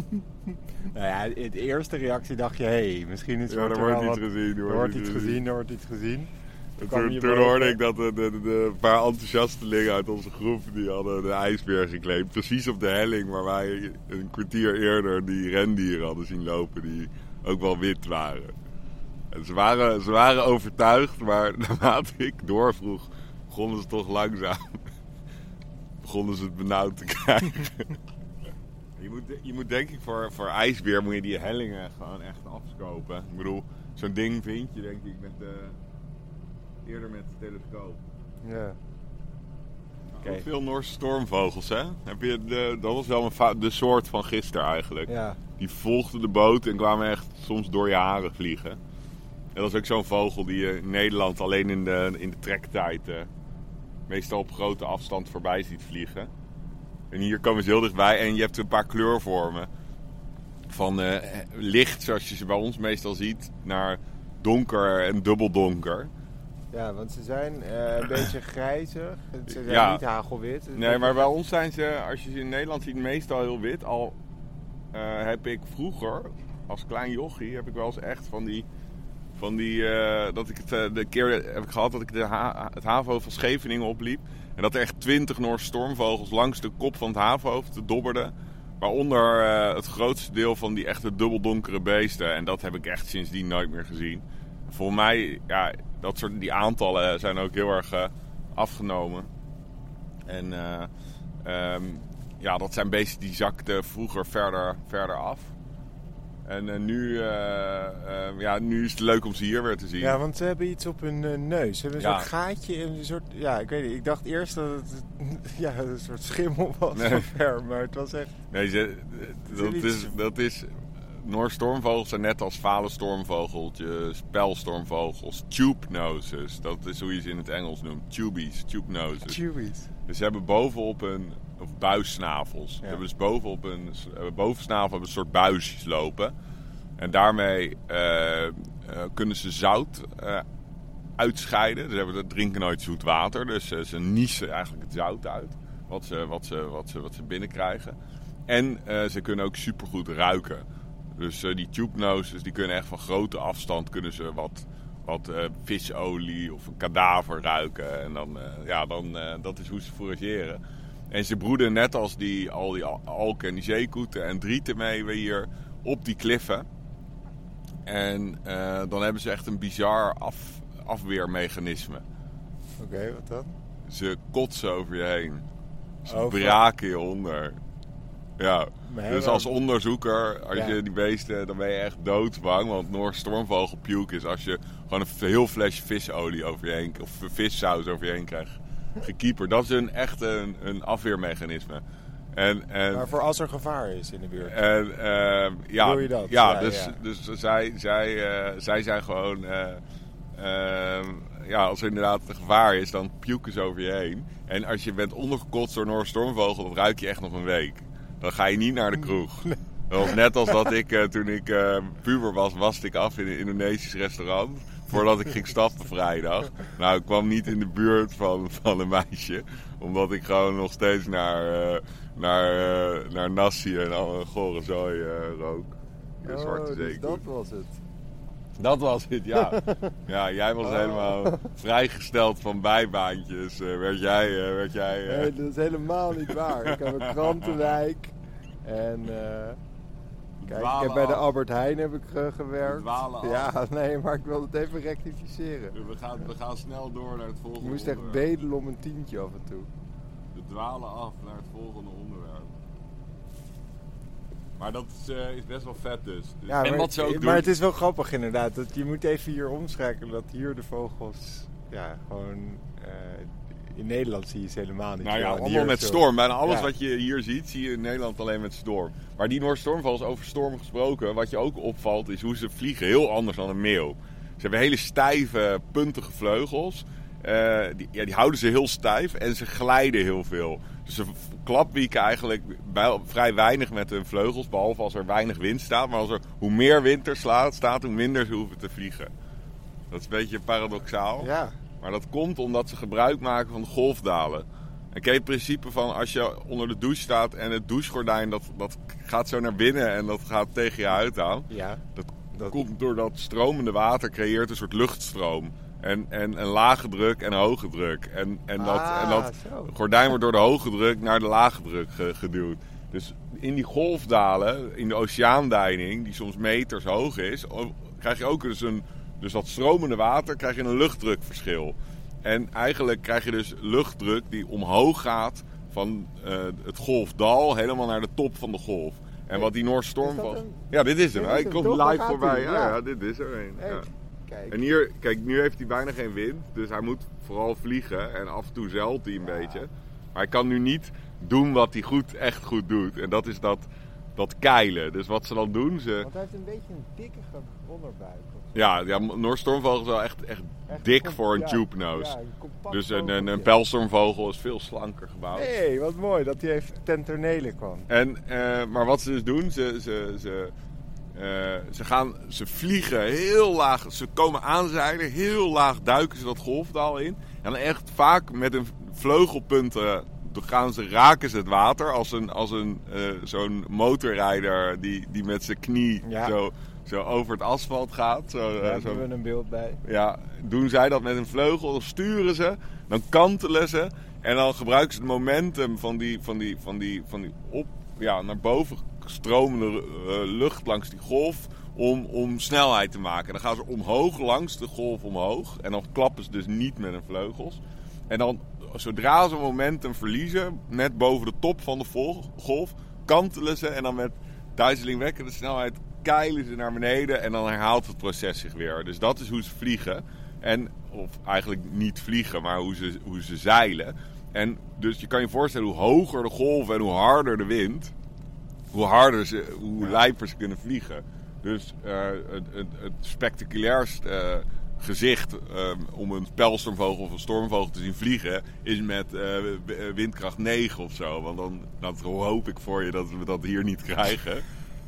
Speaker 3: Nou ja, in de eerste reactie dacht je, hé, hey, misschien is
Speaker 2: Ja, er wordt iets gezien.
Speaker 3: Er wordt iets gezien, er wordt iets gezien.
Speaker 2: Toen, hoorde ik dat de, de, de, de paar enthousiastelingen uit onze groep die hadden de ijsbeer geclaimd. Precies op de helling waar wij een kwartier eerder die rendieren hadden zien lopen die ook wel wit waren. En ze waren, ze waren overtuigd, maar naarmate ik doorvroeg, begonnen ze toch langzaam. begonnen ze het benauwd te krijgen. je, moet, je moet denk ik voor, voor ijsbeer moet je die hellingen gewoon echt afskopen. Ik bedoel, zo'n ding vind je denk ik met de eerder met de telescoop.
Speaker 3: Ja. Oké.
Speaker 2: Ook veel Noorse stormvogels, hè? Heb je de, dat was wel fa- de soort van gisteren eigenlijk.
Speaker 3: Ja.
Speaker 2: Die volgden de boot en kwamen echt soms door je haren vliegen. En dat is ook zo'n vogel die je in Nederland alleen in de, in de trektijd eh, meestal op grote afstand voorbij ziet vliegen. En hier komen ze heel dichtbij en je hebt een paar kleurvormen. Van eh, licht, zoals je ze bij ons meestal ziet, naar donker en dubbeldonker.
Speaker 3: Ja, want ze zijn eh, een beetje grijzig. Ze zijn
Speaker 2: Ja.
Speaker 3: niet hagelwit.
Speaker 2: Nee, maar bij ons zijn ze, als je ze in Nederland ziet, meestal heel wit. Al eh, heb ik vroeger, als klein jochie, heb ik wel eens echt van die... Van die eh, dat ik het, de keer heb ik gehad dat ik de ha het havenhoofd van Scheveningen opliep. En dat er echt twintig Noorse stormvogels langs de kop van het havenhoofd dobberden. Waaronder het grootste deel van die echte dubbeldonkere beesten. En dat heb ik echt sindsdien nooit meer gezien. Volgens mij, ja, dat soort, die aantallen zijn ook heel erg eh, afgenomen. En eh, ehm, ja, dat zijn beesten die zakten vroeger verder, verder af. En eh, nu, eh, eh, ja, nu is het leuk om ze hier weer te zien.
Speaker 3: Ja, want ze hebben iets op hun neus. Ze hebben een
Speaker 2: Ja.
Speaker 3: soort gaatje en een soort... Ja, ik weet niet. Ik dacht eerst dat het ja, een soort schimmel was
Speaker 2: Nee.
Speaker 3: van ver. Maar het was echt...
Speaker 2: Nee, ze, dat, is, dat is. Noorse stormvogels zijn net als vale stormvogeltjes, pijlstormvogels, tube noses. Dat is hoe je ze in het Engels noemt. Tubies, tube noses.
Speaker 3: Chewies.
Speaker 2: Dus ze hebben bovenop een, of buissnavels. Ze
Speaker 3: Ja.
Speaker 2: hebben dus bovenop een, bovensnavel hebben een soort buisjes lopen. En daarmee eh, eh, kunnen ze zout eh, uitscheiden. Ze hebben, ze drinken nooit zoet water, dus ze niezen eigenlijk het zout uit. Wat ze, wat ze, wat ze, wat ze binnenkrijgen. En ze kunnen ook supergoed ruiken. Dus eh, die tube noses, die kunnen echt van grote afstand kunnen ze wat, wat eh, visolie of een kadaver ruiken. En dan, eh, ja, dan, dat is hoe ze forageren. En ze broeden net als die, al die al- alken en die zeekoeten en drieten mee weer hier op die kliffen. En dan hebben ze echt een bizar af, afweermechanisme.
Speaker 3: Oké, wat dan?
Speaker 2: Ze kotsen over je heen. Ze
Speaker 3: Over-
Speaker 2: braken je onder. Ja, dus als onderzoeker, als
Speaker 3: Ja.
Speaker 2: je die beesten, dan ben je echt doodsbang. Want Noorse stormvogelpuke is als je gewoon een heel flesje visolie over je heen, of vissaus over je heen krijgt gekieperd. Dat is een echt een, een afweermechanisme. En, en,
Speaker 3: Maar voor als er gevaar is in de buurt.
Speaker 2: en ehm, ja,
Speaker 3: Bedoel je dat?
Speaker 2: Ja,
Speaker 3: Ja,
Speaker 2: dus,
Speaker 3: ja.
Speaker 2: dus zij, zij, eh, zij zijn gewoon. eh, ehm, ja, als er inderdaad gevaar is, dan puken ze over je heen. En als je bent ondergekotst door een Noorse stormvogel, dan ruik je echt nog een week. Dan ga je niet naar de kroeg. Was net als dat ik eh, toen ik eh, puber was, waste ik af in een Indonesisch restaurant. Voordat ik ging stappen vrijdag. Nou, ik kwam niet in de buurt van, van een meisje. Omdat ik gewoon nog steeds naar, eh, naar, naar nasi en alle gore zooi rook. De zwarte
Speaker 3: oh, dus dat was het.
Speaker 2: Dat was het, ja. Ja, jij was helemaal vrijgesteld van bijbaantjes. eh, werd jij... eh, werd jij eh,
Speaker 3: Nee, dat is helemaal niet waar. Ik heb een krantenwijk. En eh, kijk, ik heb bij de. Albert Heijn heb ik gewerkt.
Speaker 2: dwalen af.
Speaker 3: Ja, nee, maar ik wil het even rectificeren.
Speaker 2: we, gaan, we gaan snel door naar het
Speaker 3: Ik
Speaker 2: volgende
Speaker 3: moest echt bedelen om een tientje af en toe.
Speaker 2: We dwalen af naar het volgende onderwerp. Maar dat is, eh, is best wel vet dus. Dus-
Speaker 3: Ja,
Speaker 2: en
Speaker 3: maar,
Speaker 2: wat ze ook
Speaker 3: maar
Speaker 2: doen...
Speaker 3: het is wel grappig inderdaad. Dat je moet even hier omschakelen dat hier de vogels... Ja, gewoon... eh, in Nederland zie je ze helemaal niet.
Speaker 2: Nou ja, allemaal
Speaker 3: hier
Speaker 2: met storm. Bijna alles
Speaker 3: Ja.
Speaker 2: wat je hier ziet, zie je in Nederland alleen met storm. Maar die Noorse stormvogels, over storm gesproken, wat je ook opvalt, is hoe ze vliegen. Heel anders dan een meeuw. Ze hebben hele stijve, puntige vleugels. Eh, die, ja, die houden ze heel stijf en ze glijden heel veel. Dus ze klapwieken eigenlijk bij, vrij weinig met hun vleugels, behalve als er weinig wind staat. Maar als er, hoe meer wind er slaat, staat, hoe minder ze hoeven te vliegen. Dat is een beetje paradoxaal.
Speaker 3: Ja,
Speaker 2: Maar dat komt omdat ze gebruik maken van golfdalen. En ken je het principe van als je onder de douche staat en het douchegordijn dat, dat gaat zo naar binnen en dat gaat tegen je huid aan.
Speaker 3: ja.
Speaker 2: Dat,
Speaker 3: Dat-
Speaker 2: komt doordat stromende water creëert een soort luchtstroom. En, en een lage druk en hoge druk. En, en, dat,
Speaker 3: Ah,
Speaker 2: en dat
Speaker 3: zo.
Speaker 2: gordijn wordt door de hoge druk naar de lage druk ge- geduwd. Dus in die golfdalen, in de oceaandeining, die soms meters hoog is, krijg je ook dus een. Dus dat stromende water krijg je een luchtdrukverschil. En eigenlijk krijg je dus luchtdruk die omhoog gaat van eh, het golfdal helemaal naar de top van de golf. En wat die Noorse storm
Speaker 3: Is dat
Speaker 2: was.
Speaker 3: een-
Speaker 2: Ja, dit is hem. Hij komt
Speaker 3: toch? Daar
Speaker 2: live voorbij. Ja,
Speaker 3: ja.
Speaker 2: dit is er een. Ja. En hier, kijk, nu heeft hij bijna geen wind. Dus hij moet vooral vliegen. En af en toe zeilt hij een beetje. Maar hij kan nu niet doen wat hij goed, echt goed doet. En dat is dat, dat keilen. Dus wat ze dan doen, ze...
Speaker 3: Want hij heeft een beetje een dikkige onderbuik.
Speaker 2: Ja, ja Noordstormvogel is wel echt, echt,
Speaker 3: Echt
Speaker 2: dik voor een tube nose.
Speaker 3: ja, een compact
Speaker 2: dus een, een, een pijlstormvogel is veel slanker gebouwd.
Speaker 3: Hé, wat mooi dat hij even ten tonele kwam.
Speaker 2: En, eh, maar wat ze dus doen, ze, ze, ze, eh, ze, gaan, ze vliegen heel laag. Ze komen aanzeilen, heel laag duiken ze dat golfdal in. En echt vaak met een vleugelpunt eh, gaan ze, raken ze het water. Als, een, als een, eh, zo'n motorrijder die, die met zijn knie
Speaker 3: Ja.
Speaker 2: zo, zo over het asfalt gaat. Zo,
Speaker 3: Daar
Speaker 2: zo
Speaker 3: hebben we een beeld bij.
Speaker 2: ja, doen zij dat met een vleugel, dan sturen ze, dan kantelen ze en dan gebruiken ze het momentum van die, van die, van die, van die op, ja, naar boven stromende eh, lucht langs die golf om, om snelheid te maken. Dan gaan ze omhoog langs de golf omhoog en dan klappen ze dus niet met hun vleugels. En dan, zodra ze momentum verliezen, net boven de top van de golf, kantelen ze en dan met duizelingwekkende snelheid keilen ze naar beneden en dan herhaalt het proces zich weer. Dus dat is hoe ze vliegen. En, of eigenlijk niet vliegen, maar hoe ze, hoe ze zeilen. En dus je kan je voorstellen hoe hoger de golf en hoe harder de wind, hoe harder ze, hoe lijper ze kunnen vliegen. Dus eh, het, het, het spectaculairst eh, gezicht eh, om een pijlstormvogel of een stormvogel te zien vliegen is met eh, windkracht 9 of zo. Want dan dat hoop ik voor je dat we dat hier niet krijgen.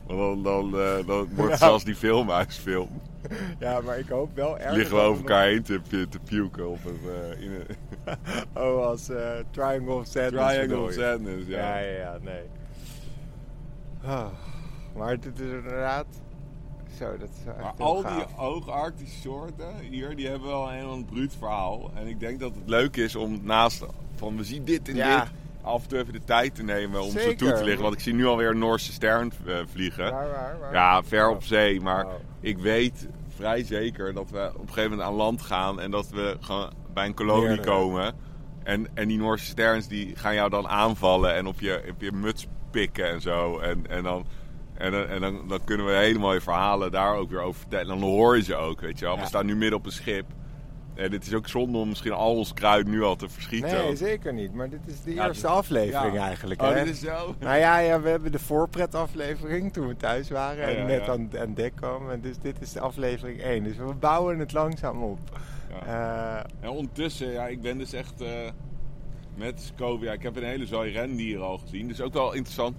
Speaker 2: Want dan, dan, dan wordt het
Speaker 3: Ja.
Speaker 2: zelfs die filmhuisfilm.
Speaker 3: Ja, maar ik hoop wel erg.
Speaker 2: Liggen we over elkaar heen te, te puken eh, in een
Speaker 3: Oh, als Triangle of Sadness.
Speaker 2: triangle of sadness.
Speaker 3: Ja,
Speaker 2: Ja.
Speaker 3: ja, ja, nee. Maar dit is inderdaad... Zo, dat is
Speaker 2: Maar al
Speaker 3: gaaf.
Speaker 2: die hoogarctische soorten hier, die hebben wel een heel bruut verhaal. En ik denk dat het leuk is om naast van we zien dit en
Speaker 3: Ja.
Speaker 2: dit, af en toe even de tijd te nemen om ze toe te liggen. Want ik zie nu alweer een Noorse stern eh, vliegen.
Speaker 3: Waar, waar, waar?
Speaker 2: Ja, ver op zee. Maar
Speaker 3: Oh.
Speaker 2: ik weet vrij zeker dat we op een gegeven moment aan land gaan en dat we gewoon bij een kolonie komen. En, en die Noorse sterns die gaan jou dan aanvallen en op je, op je muts pikken en zo. En, en, dan, en, dan- en dan, dan kunnen we hele mooie verhalen daar ook weer over vertellen. En dan hoor je ze ook, weet je wel.
Speaker 3: Ja.
Speaker 2: We staan nu midden op een schip. En het is ook zonde om misschien al ons kruid nu al te verschieten.
Speaker 3: Nee, zeker niet. Maar dit is de
Speaker 2: Ja,
Speaker 3: eerste
Speaker 2: dit-
Speaker 3: aflevering
Speaker 2: Ja.
Speaker 3: eigenlijk.
Speaker 2: Oh,
Speaker 3: hè?
Speaker 2: dit is zo?
Speaker 3: Nou ja, ja, we hebben de voorpretaflevering toen we thuis waren en net aan, aan dek kwamen. En Dus dit is de aflevering 1. Dus we bouwen het langzaam op. Eh,
Speaker 2: En ondertussen, ja, ik ben dus echt eh, met Scovia. Ik heb een hele zooi rendieren al gezien. Dus ook wel interessant.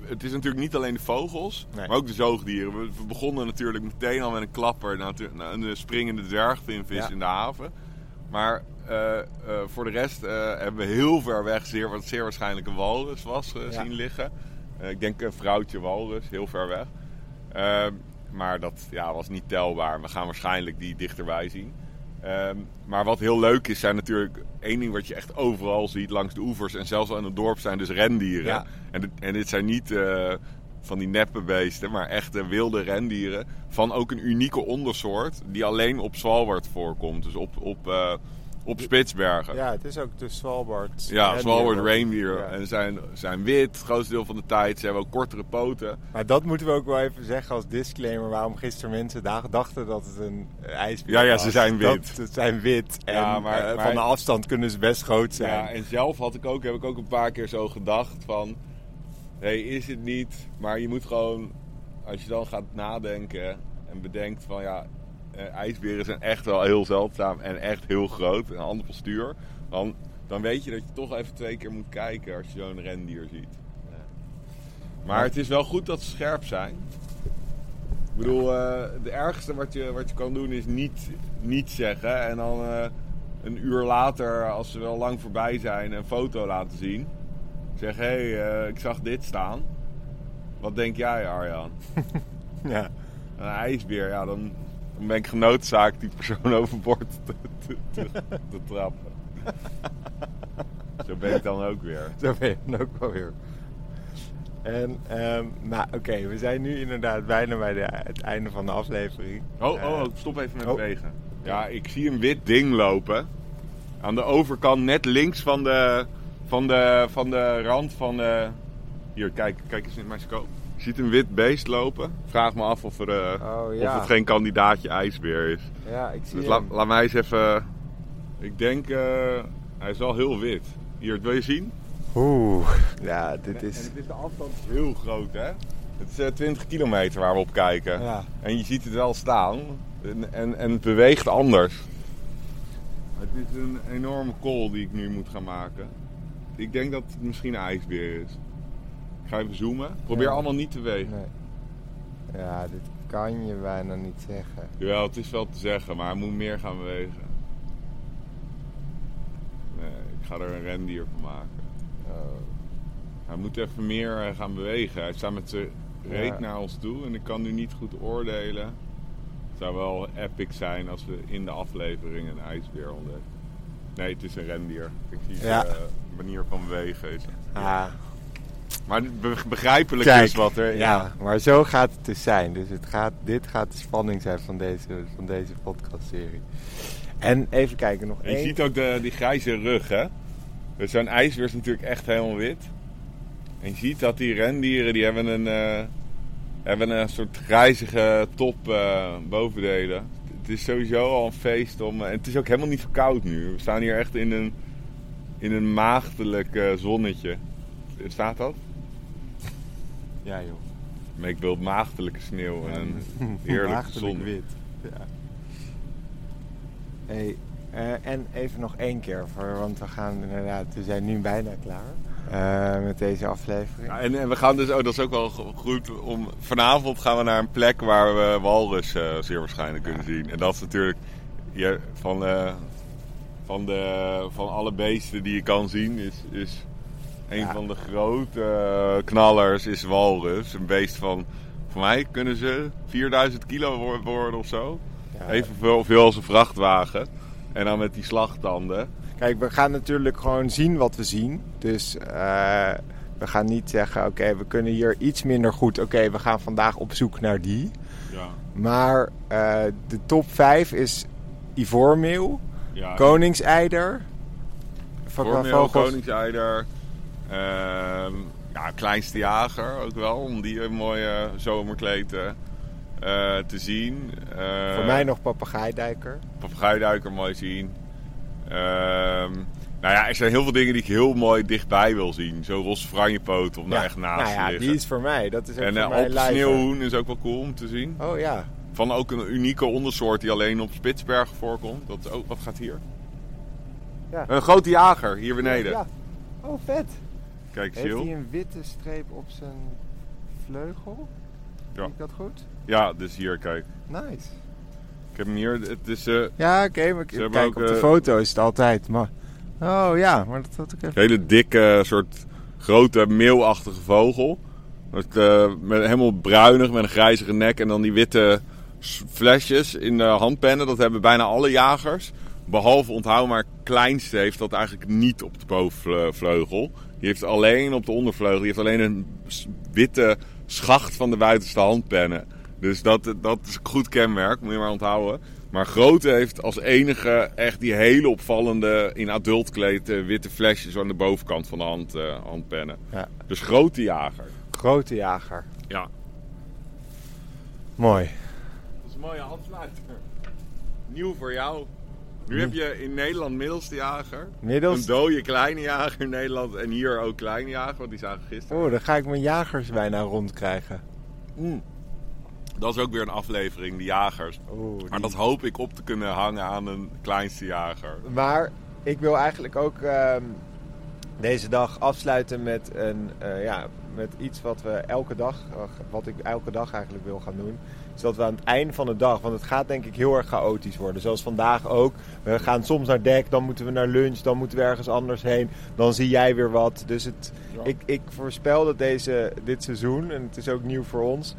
Speaker 2: Het is natuurlijk niet alleen de vogels,
Speaker 3: Nee.
Speaker 2: maar ook de zoogdieren. We, begonnen natuurlijk meteen al met een klapper naar een springende dwergvinvis
Speaker 3: Ja.
Speaker 2: in de haven. Maar eh, eh, voor de rest eh, hebben we heel ver weg zeer, wat zeer waarschijnlijk een walrus was eh,
Speaker 3: Ja.
Speaker 2: zien liggen. Eh, ik denk een vrouwtje walrus, heel ver weg. Ehm, maar dat ja, was niet telbaar. We gaan waarschijnlijk die dichterbij zien. Ehm, maar wat heel leuk is, zijn natuurlijk één ding wat je echt overal ziet langs de oevers en zelfs al in het dorp zijn dus rendieren.
Speaker 3: Ja.
Speaker 2: En, dit- en dit zijn niet eh, van die neppe beesten, maar echte wilde rendieren van ook een unieke ondersoort die alleen op Svalbard voorkomt. Dus op, op, eh, op Spitsbergen.
Speaker 3: ja, het is ook de Svalbard.
Speaker 2: Ja. Svalbard reindeer.
Speaker 3: Ja.
Speaker 2: En zijn, zijn wit, het grootste deel van de tijd. Ze hebben ook kortere poten.
Speaker 3: Maar dat moeten we ook wel even zeggen als disclaimer. Waarom gisteren mensen da- dachten dat het een ijsbeer
Speaker 2: Ja, ja,
Speaker 3: was.
Speaker 2: ze zijn wit.
Speaker 3: Dat, ze zijn wit. En
Speaker 2: Ja, maar-
Speaker 3: eh,
Speaker 2: maar-
Speaker 3: van de afstand kunnen ze best groot zijn.
Speaker 2: Ja, en zelf had ik ook, heb ik ook een paar keer zo gedacht van... Hé, is het niet... Maar je moet gewoon, als je dan gaat nadenken en bedenkt van ja... eh, ijsberen zijn echt wel heel zeldzaam en echt heel groot. En een ander postuur. Dan, dan weet je dat je toch even twee keer moet kijken als je zo'n rendier ziet. Maar het is wel goed dat ze scherp zijn. Ik bedoel, eh de ergste wat je, wat je kan doen is niet, niet zeggen. En dan eh, een uur later, als ze wel lang voorbij zijn, een foto laten zien. Zeg, hé, hey, ik zag dit staan. Wat denk jij, Arjan?
Speaker 3: Ja.
Speaker 2: Een ijsbeer, ja, dan, dan ben ik genoodzaakt die persoon overboord te, te, te, te trappen. Zo ben ik dan ook weer.
Speaker 3: Zo ben je dan ook wel weer. En, nou oké, we zijn nu inderdaad bijna bij de, het einde van de aflevering.
Speaker 2: Oh, oh,
Speaker 3: Eh,
Speaker 2: oh, stop even met
Speaker 3: oh.
Speaker 2: bewegen. Ja, ik zie een wit ding lopen. Aan de overkant, net links van de, van de, van de rand van de... Hier, kijk, kijk eens in mijn scope. Je ziet een wit beest lopen. Vraag me af of, er, eh,
Speaker 3: Oh, ja.
Speaker 2: of het geen kandidaatje ijsbeer is.
Speaker 3: Ja, ik zie
Speaker 2: Dus la- laat mij eens even... Ik denk, eh, hij is wel heel wit. Hier, wil je zien?
Speaker 3: Oeh, ja, dit
Speaker 2: En
Speaker 3: is...
Speaker 2: het is de afstand is heel groot, hè? Het is eh, 20 kilometer waar we op kijken.
Speaker 3: Ja.
Speaker 2: En je ziet het wel staan. En, en, en het beweegt anders. Het is een enorme kool die ik nu moet gaan maken. Ik denk dat het misschien een ijsbeer is. Ga even zoomen. Probeer allemaal niet te wegen.
Speaker 3: Nee. Ja, dit kan je bijna niet zeggen.
Speaker 2: Jawel, het is wel te zeggen, maar hij moet meer gaan bewegen. Nee, ik ga er een rendier van maken.
Speaker 3: Oh.
Speaker 2: Hij moet even meer eh, gaan bewegen. Hij staat met zijn reet
Speaker 3: Ja.
Speaker 2: naar ons toe en ik kan nu niet goed oordelen. Het zou wel epic zijn als we in de aflevering een ijsbeer ontdekken. Nee, het is een rendier. Ik zie
Speaker 3: Ja.
Speaker 2: de manier van bewegen. Is.
Speaker 3: Ah,
Speaker 2: Maar begrijpelijk
Speaker 3: Kijk,
Speaker 2: is wat er...
Speaker 3: ja, maar zo gaat het dus zijn. Dus het gaat, dit gaat de spanning zijn van deze, van deze podcastserie. En even kijken, nog
Speaker 2: je
Speaker 3: één.
Speaker 2: ziet ook de, die grijze rug, hè? Dus zo'n ijsbeer is natuurlijk echt helemaal wit. En je ziet dat die rendieren, die hebben een, eh, hebben een soort grijzige top eh, bovendelen. Het is sowieso al een feest om... en het is ook helemaal niet zo koud nu. We staan hier echt in een, in een maagdelijk eh, zonnetje. Staat dat?
Speaker 3: Ja joh.
Speaker 2: Maar ik wil maagdelijke sneeuw en een heerlijke
Speaker 3: Maagdelijk
Speaker 2: zon.
Speaker 3: wit. Ja. Hey, eh, en even nog één keer, voor, want we gaan inderdaad, we zijn nu bijna klaar eh, met deze aflevering.
Speaker 2: Ja, en, en we gaan dus, oh, dat is ook wel go- goed, om, vanavond gaan we naar een plek waar we walrus eh, zeer waarschijnlijk kunnen zien. En dat is natuurlijk van, van, de, van alle beesten die je kan zien, is, is een
Speaker 3: Ja.
Speaker 2: van de grote eh, knallers is walrus. Een beest van, voor mij kunnen ze 4000 kilo wo- worden of zo.
Speaker 3: Ja.
Speaker 2: Evenveel veel als een vrachtwagen. En dan met die slagtanden.
Speaker 3: Kijk, we gaan natuurlijk gewoon zien wat we zien. Dus eh, we gaan niet zeggen, oké, we kunnen hier iets minder goed. Oké, we gaan vandaag op zoek naar die.
Speaker 2: Ja,
Speaker 3: Maar eh, de top 5 is ivoormeeuw,
Speaker 2: ja.
Speaker 3: koningseider, vogels.
Speaker 2: koningseider. Ehm, ja, kleinste jager ook wel, om die een mooie zomerkleed eh, eh, te zien. Eh,
Speaker 3: Voor mij nog papegaaidijker.
Speaker 2: Papegaaiduiker mooi zien. Ehm, nou ja, er zijn heel veel dingen die ik heel mooi dichtbij wil zien. Zo roze franjepoot om daar echt naast
Speaker 3: nou ja,
Speaker 2: te liggen.
Speaker 3: die is voor mij. Dat is
Speaker 2: en
Speaker 3: voor mij lijver.
Speaker 2: sneeuwhoen is ook wel cool om te zien.
Speaker 3: Oh ja.
Speaker 2: Van ook een unieke ondersoort die alleen op Spitsbergen voorkomt. Dat is ook, wat gaat hier?
Speaker 3: Ja.
Speaker 2: Een grote jager hier beneden.
Speaker 3: Ja. Oh, vet.
Speaker 2: Kijk,
Speaker 3: Heeft hij een witte streep op zijn vleugel?
Speaker 2: Ja.
Speaker 3: Zie ik dat goed?
Speaker 2: Ja, dus hier, kijk.
Speaker 3: Nice.
Speaker 2: Ik heb hem hier. Het is eh,
Speaker 3: Ja, oké, maar
Speaker 2: Ze hebben
Speaker 3: kijk,
Speaker 2: ook,
Speaker 3: op de
Speaker 2: eh,
Speaker 3: foto is het altijd. Maar... Oh ja, maar dat had ik even...
Speaker 2: een hele dikke, soort grote meelachtige vogel. Met, eh, met, helemaal bruinig, met een grijzige nek. En dan die witte flesjes in de handpennen. Dat hebben bijna alle jagers. Behalve onthoud maar, kleinste heeft dat eigenlijk niet op de bovenvleugel. Die heeft alleen op de ondervleugel. Die heeft alleen een witte schacht van de buitenste handpennen. Dus dat, dat is een goed kenmerk, moet je maar onthouden. Maar grote heeft als enige echt die hele opvallende in adultkleed eh, witte flesjes aan de bovenkant van de hand, eh, handpennen.
Speaker 3: Ja.
Speaker 2: Dus grote jager.
Speaker 3: Grote jager.
Speaker 2: Ja.
Speaker 3: Mooi.
Speaker 2: Dat is een mooie afsluiter. Nieuw voor jou. Nu heb je in Nederland middelste jager.
Speaker 3: Middels...
Speaker 2: Een dode kleine jager in Nederland. En hier ook kleine jager, want die zagen gisteren.
Speaker 3: Oh, dan ga ik mijn jagers bijna rondkrijgen.
Speaker 2: Mm. Dat is ook weer een aflevering, de jagers.
Speaker 3: Die-
Speaker 2: Maar dat hoop ik op te kunnen hangen aan een kleinste jager.
Speaker 3: Maar ik wil eigenlijk ook ehm, deze dag afsluiten met, een, eh, ja, met iets wat we elke dag, eh, wat ik elke dag eigenlijk wil gaan doen. Is dat we aan het eind van de dag, want het gaat denk ik heel erg chaotisch worden. Zoals vandaag ook. We gaan soms naar dek, dan moeten we naar lunch, dan moeten we ergens anders heen. Dan zie jij weer wat. Dus het,
Speaker 2: Ja.
Speaker 3: ik, ik voorspel dat deze, dit seizoen, en het is ook nieuw voor ons,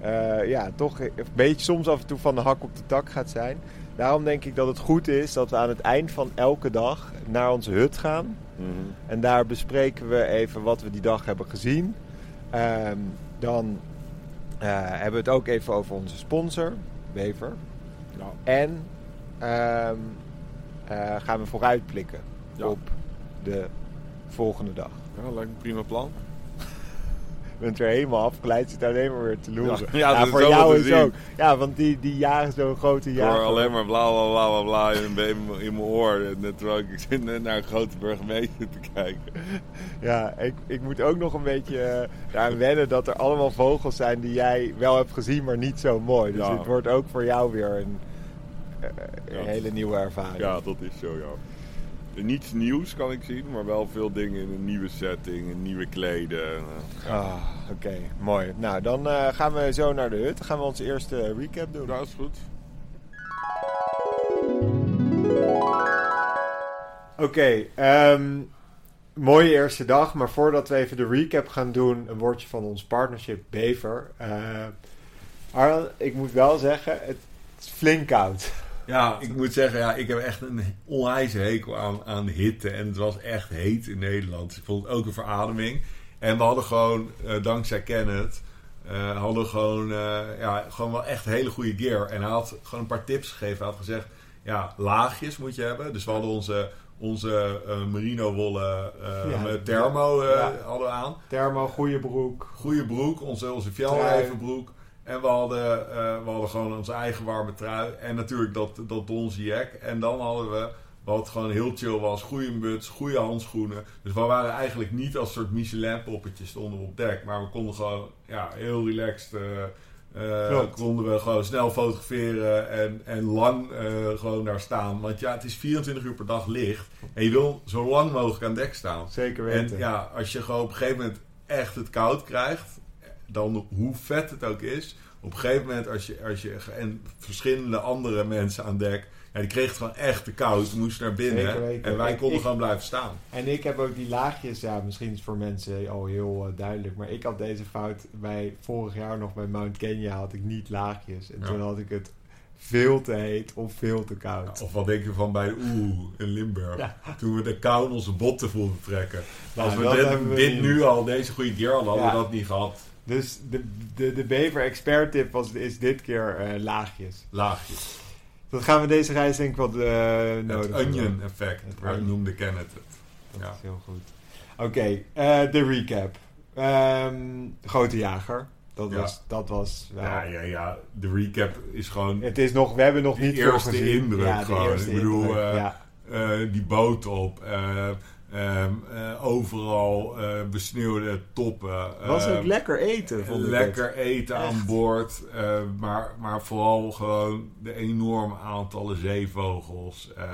Speaker 3: eh, ja, toch een beetje soms af en toe van de hak op de tak gaat zijn. Daarom denk ik dat het goed is dat we aan het eind van elke dag naar onze hut gaan. En daar bespreken we even wat we die dag hebben gezien. Ehm, dan eh, hebben we het ook even over onze sponsor, Wever.
Speaker 2: Ja.
Speaker 3: En ehm, eh, gaan we vooruitblikken
Speaker 2: Ja.
Speaker 3: op de volgende dag.
Speaker 2: Ja, lijkt me een prima plan.
Speaker 3: Bent er helemaal afgeleid, zit alleen maar weer te loeren.
Speaker 4: Ja,
Speaker 3: voor jou is
Speaker 4: zien.
Speaker 3: ook. Ja, want die, die jagen zo'n grote
Speaker 4: Ik hoor alleen maar bla bla bla bla in, mijn- oor. Net terwijl ik, zit net naar een grote burgemeester te kijken.
Speaker 3: Ja, ik, ik moet ook nog een beetje eh, daaraan wennen dat er allemaal vogels zijn die jij wel hebt gezien, maar niet zo mooi. Dus
Speaker 4: Ja.
Speaker 3: het wordt ook voor jou weer een, eh, een hele nieuwe ervaring.
Speaker 4: Ja, dat is zo, ja. Niets nieuws kan ik zien, maar wel veel dingen in een nieuwe setting, in nieuwe kleden.
Speaker 3: Ah, Oké, mooi. Nou, dan eh, gaan we zo naar de hut. Dan gaan we onze eerste recap doen.
Speaker 4: Dat is goed.
Speaker 3: Oké, ehm, mooie eerste dag. Maar voordat we even de recap gaan doen, een woordje van ons partnership Bever. Arjan, ik moet wel zeggen, het is flink koud.
Speaker 2: Ja, ik moet zeggen, ja, ik heb echt een onwijze hekel aan, aan hitte. En het was echt heet in Nederland. Dus ik vond het ook een verademing. En we hadden gewoon, eh, dankzij Kenneth, eh, hadden gewoon, eh, ja, gewoon wel echt hele goede gear. En hij had gewoon een paar tips gegeven. Hij had gezegd, ja, laagjes moet je hebben. Dus we hadden onze, onze merino wollen
Speaker 3: Ja.
Speaker 2: thermo
Speaker 3: Ja.
Speaker 2: hadden we aan.
Speaker 3: Thermo, goede broek.
Speaker 2: Goede broek, onze, onze broek. En we hadden, eh, we hadden gewoon onze eigen warme trui. En natuurlijk dat, dat jack. En dan hadden we, wat gewoon heel chill was, goede muts, goede handschoenen. Dus we waren eigenlijk niet als soort Michelin-poppetjes stonden we op dek. Maar we konden gewoon ja, heel relaxed... eh, eh, konden we gewoon snel fotograferen en, en lang gewoon daar staan. Want ja, het is 24 uur per dag licht. En je wil zo lang mogelijk aan dek staan.
Speaker 3: Zeker
Speaker 2: En
Speaker 3: weten.
Speaker 2: ja, als je gewoon op een gegeven moment echt het koud krijgt, dan hoe vet het ook is. Op een gegeven moment, als je, als je en verschillende andere mensen aan dek, ja, die kregen het gewoon echt te koud. Ze moesten naar binnen. En wij konden
Speaker 3: ik-
Speaker 2: gewoon blijven staan.
Speaker 3: En ik heb ook die laagjes, ja, misschien is voor mensen al heel eh, duidelijk, maar ik had deze fout bij vorig jaar nog bij Mount Kenya had ik niet laagjes. En
Speaker 2: Ja.
Speaker 3: toen had ik het veel te heet of veel te koud.
Speaker 2: Of wat denk je van bij de Oeh in Limburg?
Speaker 3: Ja.
Speaker 2: Toen we de kou in onze botten voelden trekken.
Speaker 3: Nou,
Speaker 2: Als we dit,
Speaker 3: we
Speaker 2: dit nu al, deze goede gear hadden, hadden we dat niet gehad.
Speaker 3: Dus de, de, de Bever expert tip was, is dit keer eh, laagjes.
Speaker 2: Laagjes.
Speaker 3: Dat gaan we deze reis denk ik wat eh nodig
Speaker 2: het onion effect,
Speaker 3: Het
Speaker 2: waar
Speaker 3: onion.
Speaker 2: noemde Kenneth het.
Speaker 3: Dat
Speaker 2: Ja.
Speaker 3: is heel goed. Oké, eh, de recap. Ehm, grote jager. Dat
Speaker 2: Ja.
Speaker 3: was, dat was wel-
Speaker 2: Ja, ja, ja. De recap is gewoon
Speaker 3: Het is nog, we hebben nog niet veel
Speaker 2: eerste
Speaker 3: gezien.
Speaker 2: indruk
Speaker 3: ja, de
Speaker 2: gewoon.
Speaker 3: eerste
Speaker 2: Ik bedoel,
Speaker 3: indruk, ja.
Speaker 2: die boot op. eh, ehm, eh, overal eh, besneeuwde toppen.
Speaker 3: was ook lekker eten, vond ik
Speaker 2: Lekker
Speaker 3: het.
Speaker 2: eten aan boord. eh, maar, maar vooral gewoon de enorme aantallen zeevogels. eh,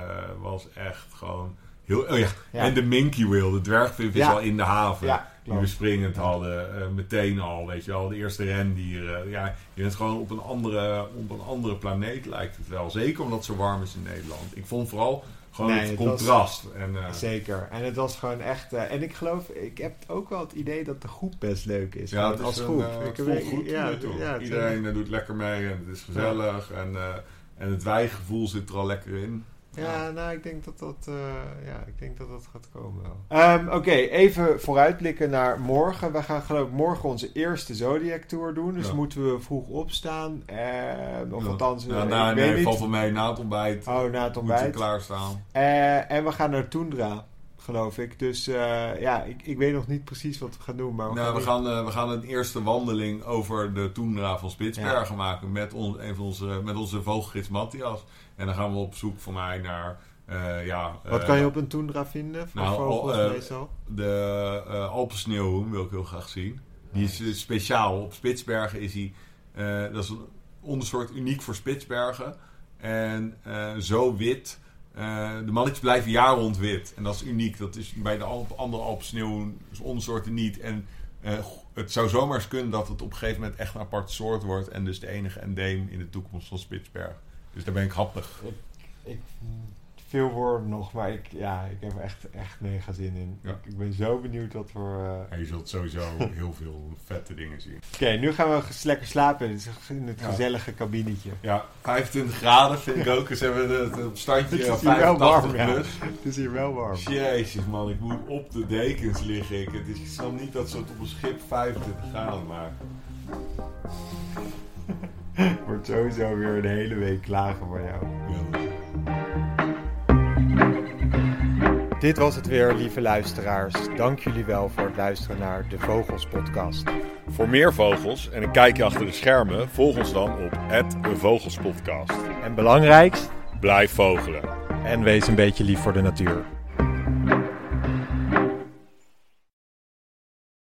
Speaker 2: was echt gewoon heel... Oh ja,
Speaker 3: Ja.
Speaker 2: en de minky whale, de dwergvip, is
Speaker 3: Ja.
Speaker 2: al in de haven.
Speaker 3: Ja,
Speaker 2: Die we springend hadden, meteen al, weet je wel, de eerste rendieren. Ja, je bent gewoon op een, andere, op een andere planeet, lijkt het wel. Zeker omdat het zo warm is in Nederland. Ik vond vooral gewoon
Speaker 3: Nee,
Speaker 2: het
Speaker 3: het was-
Speaker 2: contrast. En, eh,
Speaker 3: Zeker. En het was gewoon echt... eh, en ik geloof, ik heb ook wel het idee dat de groep best leuk is.
Speaker 2: ja, het is
Speaker 3: als
Speaker 2: een,
Speaker 3: groep.
Speaker 2: eh,
Speaker 3: Ik
Speaker 2: het
Speaker 3: heb-
Speaker 2: goed
Speaker 3: ja,
Speaker 2: Iedereen doet lekker mee en het is gezellig. En, en het wijgevoel zit er al lekker in.
Speaker 3: Ja, nou, ik denk dat dat, eh, ja, ik denk dat dat gaat komen wel. Ehm, Oké, even vooruitblikken naar morgen. We gaan geloof ik morgen onze eerste Zodiac Tour doen. Dus
Speaker 2: Ja.
Speaker 3: moeten we vroeg opstaan. Eh, of althans,
Speaker 2: Ja,
Speaker 3: eh,
Speaker 2: nou,
Speaker 3: ik
Speaker 2: nee, valt wel mee. Na het ontbijt
Speaker 3: Oh, na het
Speaker 2: moet je
Speaker 3: ontbijt.
Speaker 2: klaarstaan.
Speaker 3: Eh, en we gaan naar Tundra, geloof ik. Dus eh, ja, ik, ik weet nog niet precies wat we gaan doen. Maar we
Speaker 2: Nou, we,
Speaker 3: niet-
Speaker 2: gaan, we gaan een eerste wandeling over de Toendra van Spitsbergen maken met, on, een van onze, met onze vogelgids Matthias. En dan gaan we op zoek voor mij naar... eh, ja,
Speaker 3: Wat
Speaker 2: eh,
Speaker 3: kan je op een Tundra vinden? Voor
Speaker 2: nou,
Speaker 3: vogels
Speaker 2: al, eh,
Speaker 3: meestal?
Speaker 2: De uh, Alpensneeuwhoen wil ik heel graag zien. Die is speciaal. Op Spitsbergen is hij... dat is een ondersoort uniek voor Spitsbergen. En zo wit... de mannetjes blijven jaar rond wit. En dat is uniek. Dat is bij de Alp, andere Alpensneeuwhoen ondersoorten niet. En het zou zomaar eens kunnen dat het op een gegeven moment echt een aparte soort wordt. En dus de enige endeem in de toekomst van Spitsbergen. Dus daar ben ik happig.
Speaker 3: Ik, veel woorden nog, maar ik, ja, ik heb er echt, echt mega zin in.
Speaker 2: Ja.
Speaker 3: Ik, ik ben zo benieuwd wat voor... eh,
Speaker 2: En je zult sowieso heel veel vette dingen zien.
Speaker 3: Oké, nu gaan we lekker slapen in het, het
Speaker 2: Ja.
Speaker 3: gezellige kabinetje.
Speaker 2: Ja, 25 graden vind ik ook. Ze hebben het, het standje
Speaker 3: Het is hier wel
Speaker 2: 85
Speaker 3: warm, ja. Het is hier wel warm.
Speaker 2: Jezus man, ik moet op de dekens liggen. Ik, het is, ik snap niet dat ze het op een schip 25 graden maken.
Speaker 3: Wordt sowieso weer een hele week klagen voor jou. Dit was het weer, lieve luisteraars. Dank jullie wel voor het luisteren naar de Vogels Podcast.
Speaker 2: Voor meer vogels en een kijkje achter de schermen, volg ons dan op Vogelspodcast.
Speaker 3: En belangrijkst,
Speaker 2: Blijf vogelen.
Speaker 3: en wees een beetje lief voor de natuur.